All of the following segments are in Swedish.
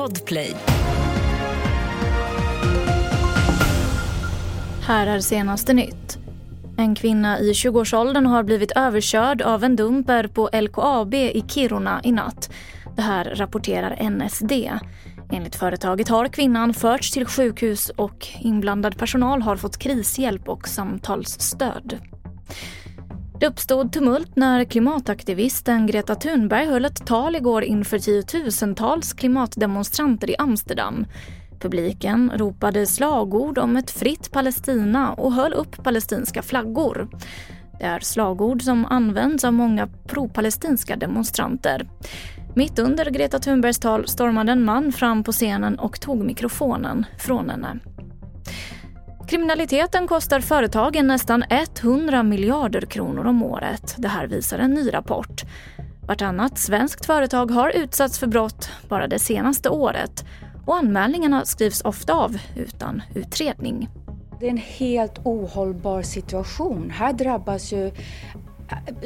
Podplay. Här är senaste nytt. En kvinna i 20-årsåldern har blivit överkörd av en dumper på LKAB i Kiruna i natt. Det här rapporterar NSD. Enligt företaget har kvinnan förts till sjukhus och inblandad personal har fått krishjälp och samtalsstöd. Det uppstod tumult när klimataktivisten Greta Thunberg höll ett tal igår inför tiotusentals klimatdemonstranter i Amsterdam. Publiken ropade slagord om ett fritt Palestina och höll upp palestinska flaggor. Det är slagord som används av många pro-palestinska demonstranter. Mitt under Greta Thunbergs tal stormade en man fram på scenen och tog mikrofonen från henne. Kriminaliteten kostar företagen nästan 100 miljarder kronor om året. Det här visar en ny rapport. Vartannat svenskt företag har utsatts för brott bara det senaste året och anmälningarna skrivs ofta av utan utredning. Det är en helt ohållbar situation. Här drabbas ju eh,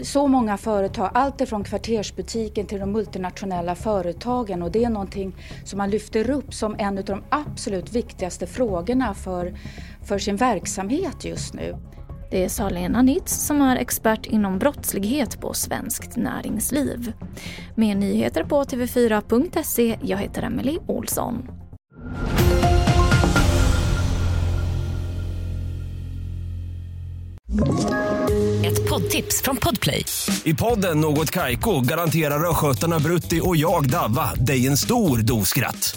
så många företag, allt ifrån kvartersbutiken till de multinationella företagen och det är någonting som man lyfter upp som en av de absolut viktigaste frågorna för, för sin verksamhet just nu. Det sa Lena Nitz som är expert inom brottslighet på Svenskt Näringsliv. Med nyheter på tv4.se. Jag heter Emily Olsson. Ett poddtips från Podplay. I podden Något Kaiko garanterar östgötarna Brutti och jag, Davva, dig en stor dos skratt.